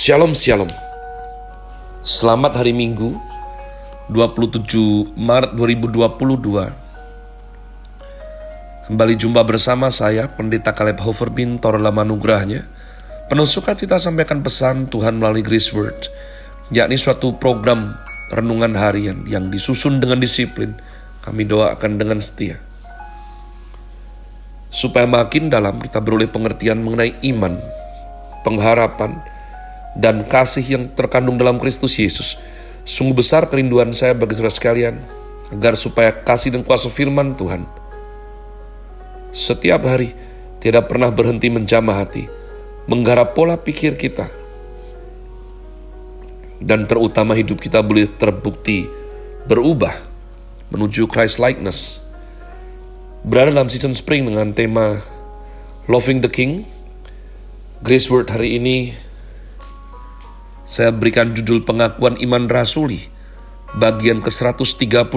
Shalom Shalom. Selamat hari Minggu 27 Maret 2022 Kembali jumpa bersama saya Pendeta Caleb Hoverbin Torla Manugrahnya. Penuh sukacita sampaikan pesan Tuhan melalui Grace Word yakni suatu program renungan harian yang disusun dengan disiplin. Kami doakan dengan setia. Supaya makin dalam kita beroleh pengertian mengenai iman, pengharapan, dan kasih yang terkandung dalam Kristus Yesus. Sungguh besar kerinduan saya bagi saudara sekalian, agar supaya kasih dan kuasa firman Tuhan setiap hari tidak pernah berhenti menjamah hati, menggarap pola pikir kita, dan terutama hidup kita boleh terbukti berubah menuju Christ likeness. Berada dalam season spring dengan tema Loving the King. Grace Word hari ini saya berikan judul pengakuan iman rasuli bagian ke-132.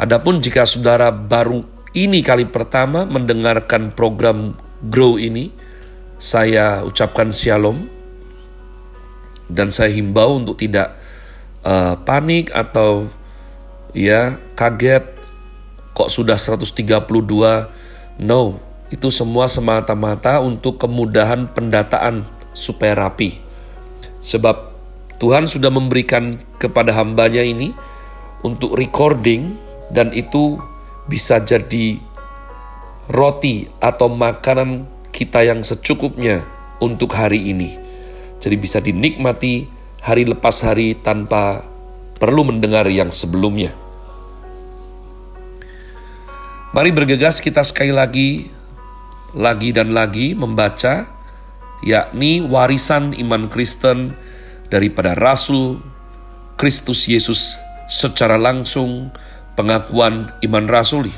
Adapun jika saudara baru ini kali pertama mendengarkan program Grow ini, saya ucapkan shalom dan saya himbau untuk tidak uh, panik atau ya kaget kok sudah 132 no itu semua semata-mata untuk kemudahan pendataan supaya rapi. Sebab Tuhan sudah memberikan kepada hambanya ini untuk recording dan itu bisa jadi roti atau makanan kita yang secukupnya untuk hari ini. Jadi bisa dinikmati hari lepas hari tanpa perlu mendengar yang sebelumnya. Mari bergegas kita sekali lagi, lagi dan lagi membaca yakni warisan iman Kristen daripada Rasul Kristus Yesus secara langsung pengakuan iman rasuli.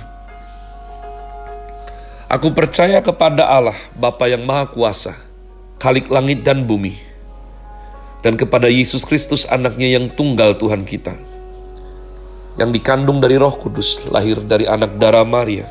Aku percaya kepada Allah, Bapa yang Maha Kuasa, Khalik langit dan bumi, dan kepada Yesus Kristus anaknya yang tunggal Tuhan kita, yang dikandung dari roh kudus, lahir dari anak darah Maria,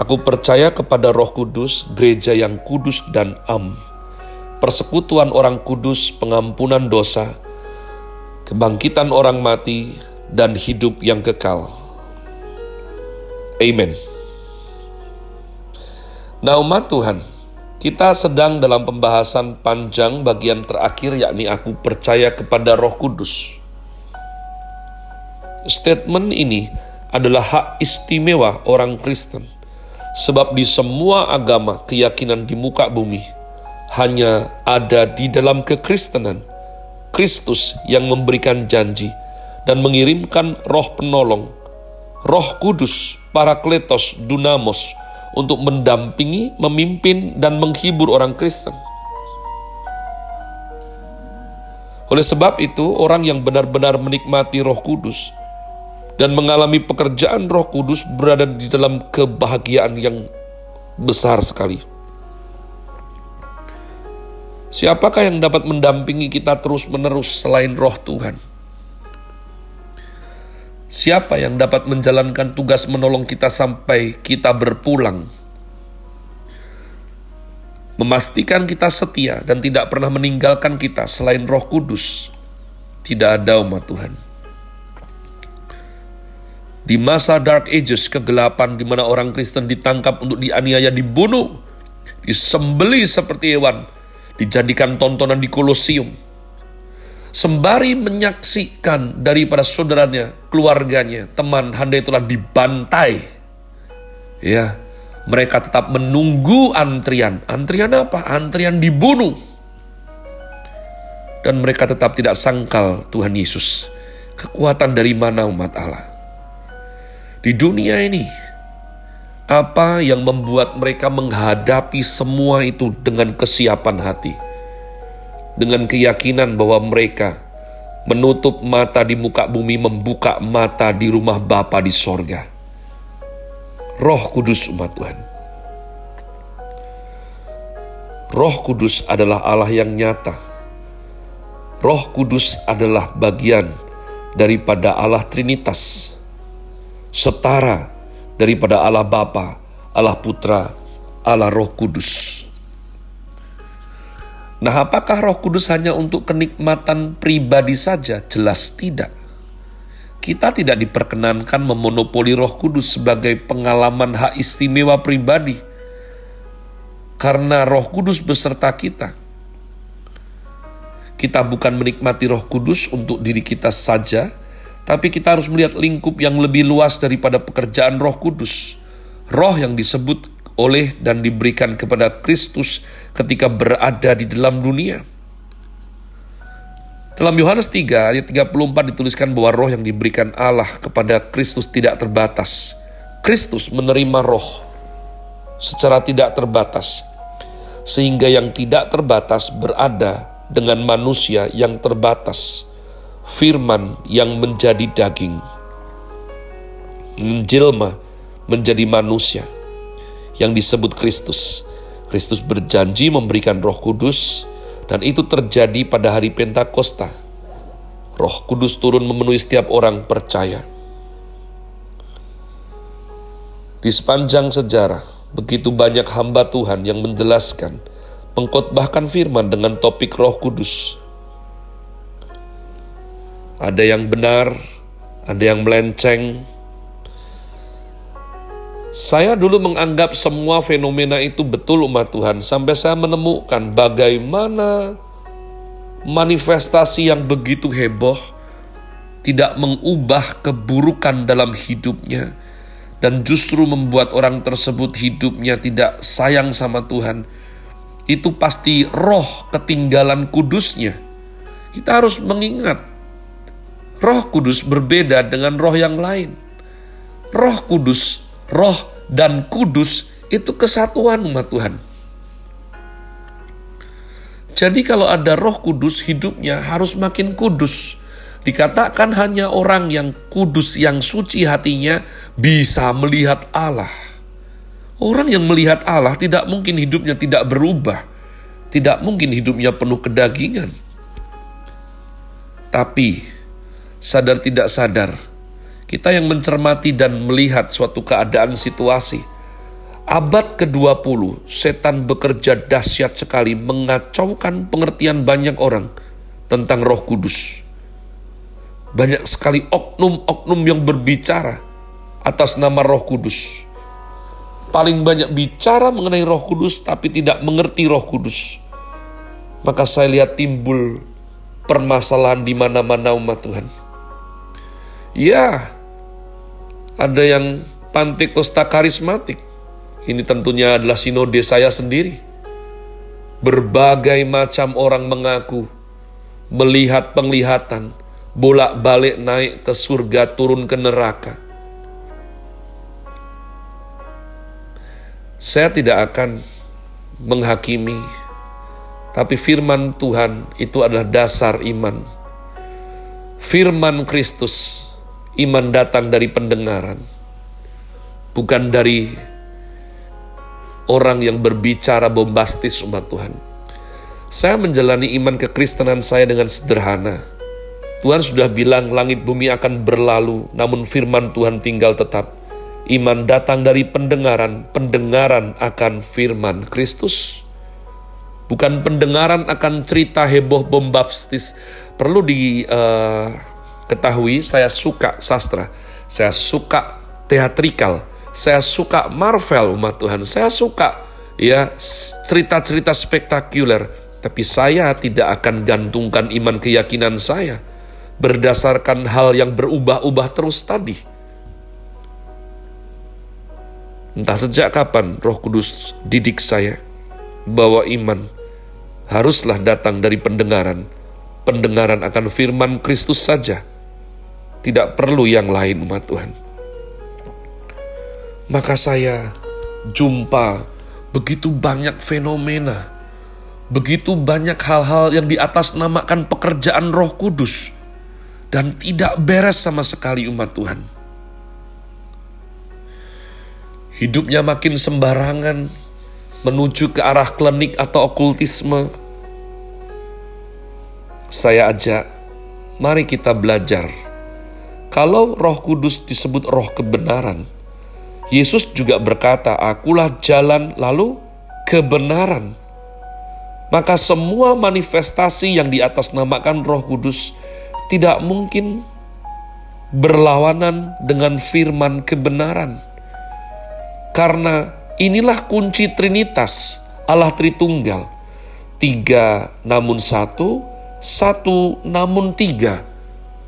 Aku percaya kepada Roh Kudus, gereja yang kudus dan am, persekutuan orang kudus, pengampunan dosa, kebangkitan orang mati, dan hidup yang kekal. Amen. Nah umat Tuhan, kita sedang dalam pembahasan panjang bagian terakhir yakni aku percaya kepada roh kudus. Statement ini adalah hak istimewa orang Kristen Sebab di semua agama keyakinan di muka bumi hanya ada di dalam kekristenan. Kristus yang memberikan janji dan mengirimkan roh penolong, roh kudus, parakletos, dunamos, untuk mendampingi, memimpin, dan menghibur orang Kristen. Oleh sebab itu, orang yang benar-benar menikmati roh kudus dan mengalami pekerjaan Roh Kudus berada di dalam kebahagiaan yang besar sekali. Siapakah yang dapat mendampingi kita terus-menerus selain Roh Tuhan? Siapa yang dapat menjalankan tugas menolong kita sampai kita berpulang? Memastikan kita setia dan tidak pernah meninggalkan kita selain Roh Kudus. Tidak ada umat Tuhan. Di masa Dark Ages, kegelapan di mana orang Kristen ditangkap untuk dianiaya, dibunuh, disembeli seperti hewan, dijadikan tontonan di kolosium. Sembari menyaksikan daripada saudaranya, keluarganya, teman, handai telah dibantai. Ya, mereka tetap menunggu antrian. Antrian apa? Antrian dibunuh. Dan mereka tetap tidak sangkal Tuhan Yesus. Kekuatan dari mana umat Allah? Di dunia ini. Apa yang membuat mereka menghadapi semua itu dengan kesiapan hati? dengan keyakinan bahwa mereka menutup mata di muka bumi, membuka mata di rumah Bapa di sorga. Roh Kudus umat Tuhan. Roh Kudus adalah Allah yang nyata. Roh Kudus adalah bagian daripada Allah Trinitas, setara daripada Allah Bapa, Allah Putra, Allah Roh Kudus. Nah, apakah Roh Kudus hanya untuk kenikmatan pribadi saja? Jelas tidak. Kita tidak diperkenankan memonopoli Roh Kudus sebagai pengalaman hak istimewa pribadi, karena Roh Kudus beserta kita. Kita bukan menikmati Roh Kudus untuk diri kita saja, tapi kita harus melihat lingkup yang lebih luas daripada pekerjaan Roh Kudus. Roh yang disebut oleh dan diberikan kepada Kristus ketika berada di dalam dunia. Dalam Yohanes 3 ayat 34 dituliskan bahwa roh yang diberikan Allah kepada Kristus tidak terbatas. Kristus menerima roh secara tidak terbatas. Sehingga yang tidak terbatas berada dengan manusia yang terbatas. Firman yang menjadi daging. Menjelma menjadi manusia yang disebut Kristus. Kristus berjanji memberikan Roh Kudus, dan itu terjadi pada hari Pentakosta. Roh Kudus turun memenuhi setiap orang percaya. Di sepanjang sejarah, begitu banyak hamba Tuhan yang menjelaskan, mengkotbahkan firman dengan topik Roh Kudus. Ada yang benar, ada yang melenceng, saya dulu menganggap semua fenomena itu betul umat Tuhan sampai saya menemukan bagaimana manifestasi yang begitu heboh tidak mengubah keburukan dalam hidupnya dan justru membuat orang tersebut hidupnya tidak sayang sama Tuhan. Itu pasti roh ketinggalan kudusnya. Kita harus mengingat roh kudus berbeda dengan roh yang lain. Roh kudus roh dan kudus itu kesatuan umat Tuhan. Jadi kalau ada roh kudus hidupnya harus makin kudus. Dikatakan hanya orang yang kudus, yang suci hatinya bisa melihat Allah. Orang yang melihat Allah tidak mungkin hidupnya tidak berubah. Tidak mungkin hidupnya penuh kedagingan. Tapi sadar tidak sadar, kita yang mencermati dan melihat suatu keadaan situasi. Abad ke-20, setan bekerja dahsyat sekali mengacaukan pengertian banyak orang tentang roh kudus. Banyak sekali oknum-oknum yang berbicara atas nama roh kudus. Paling banyak bicara mengenai roh kudus tapi tidak mengerti roh kudus. Maka saya lihat timbul permasalahan di mana-mana umat Tuhan. Ya, ada yang Pantekosta karismatik. Ini tentunya adalah sinode saya sendiri. Berbagai macam orang mengaku melihat penglihatan, bolak-balik naik ke surga, turun ke neraka. Saya tidak akan menghakimi, tapi firman Tuhan itu adalah dasar iman. Firman Kristus Iman datang dari pendengaran, bukan dari orang yang berbicara bombastis umat Tuhan. Saya menjalani iman kekristenan saya dengan sederhana. Tuhan sudah bilang langit bumi akan berlalu, namun firman Tuhan tinggal tetap. Iman datang dari pendengaran, pendengaran akan firman Kristus. Bukan pendengaran akan cerita heboh bombastis. Perlu di uh, Ketahui saya suka sastra, saya suka teatrikal, saya suka Marvel umat Tuhan, saya suka ya cerita-cerita spektakuler, tapi saya tidak akan gantungkan iman keyakinan saya berdasarkan hal yang berubah-ubah terus tadi. Entah sejak kapan Roh Kudus didik saya bahwa iman haruslah datang dari pendengaran, pendengaran akan firman Kristus saja tidak perlu yang lain umat Tuhan. Maka saya jumpa begitu banyak fenomena begitu banyak hal-hal yang di atas namakan pekerjaan Roh Kudus dan tidak beres sama sekali umat Tuhan. Hidupnya makin sembarangan menuju ke arah klinik atau okultisme. Saya ajak, mari kita belajar. Kalau Roh Kudus disebut Roh kebenaran, Yesus juga berkata, "Akulah jalan, lalu kebenaran." maka semua manifestasi yang di atas namakan Roh Kudus tidak mungkin berlawanan dengan firman kebenaran. Karena inilah kunci Trinitas, Allah Tritunggal. Tiga namun satu, satu namun tiga.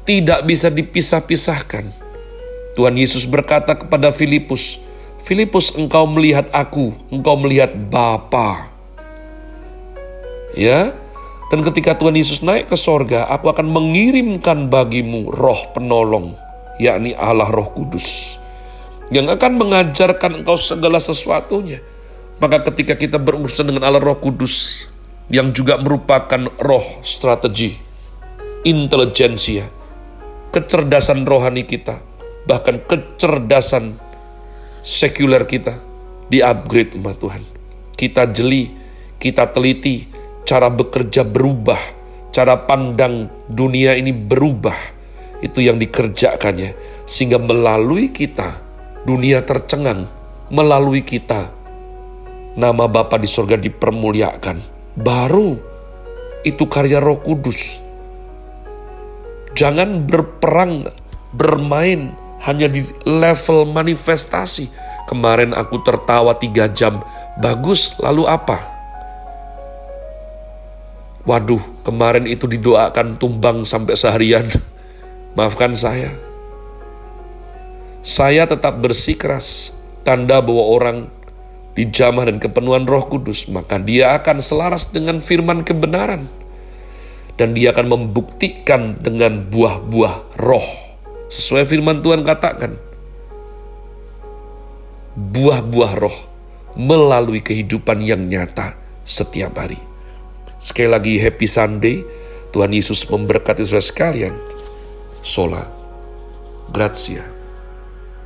Tidak bisa dipisah-pisahkan. Tuhan Yesus berkata kepada Filipus, Filipus engkau melihat aku, engkau melihat Bapa. Ya, dan ketika Tuhan Yesus naik ke sorga, aku akan mengirimkan bagimu roh penolong, yakni Allah roh kudus. Yang akan mengajarkan engkau segala sesuatunya. Maka ketika kita berurusan dengan Allah roh kudus, yang juga merupakan roh strategi, intelijensia, kecerdasan rohani kita, bahkan kecerdasan sekuler kita, di-upgrade umat Tuhan. Kita jeli, kita teliti, cara bekerja berubah, cara pandang dunia ini berubah. Itu yang dikerjakannya, sehingga melalui kita dunia tercengang, melalui kita nama Bapa di sorga dipermuliakan. Baru itu karya Roh Kudus. Jangan berperang, bermain hanya di level manifestasi. Kemarin aku tertawa tiga jam, bagus, lalu apa? Waduh, kemarin itu didoakan tumbang sampai seharian. Maafkan saya. Saya tetap bersikeras, tanda bahwa orang dijamah dan kepenuhan roh kudus, maka dia akan selaras dengan firman kebenaran. Dan dia akan membuktikan dengan buah-buah roh. Sesuai firman Tuhan katakan, buah-buah roh melalui kehidupan yang nyata setiap hari. Sekali lagi happy Sunday. Tuhan Yesus memberkati saudara sekalian. Sola. Grazie.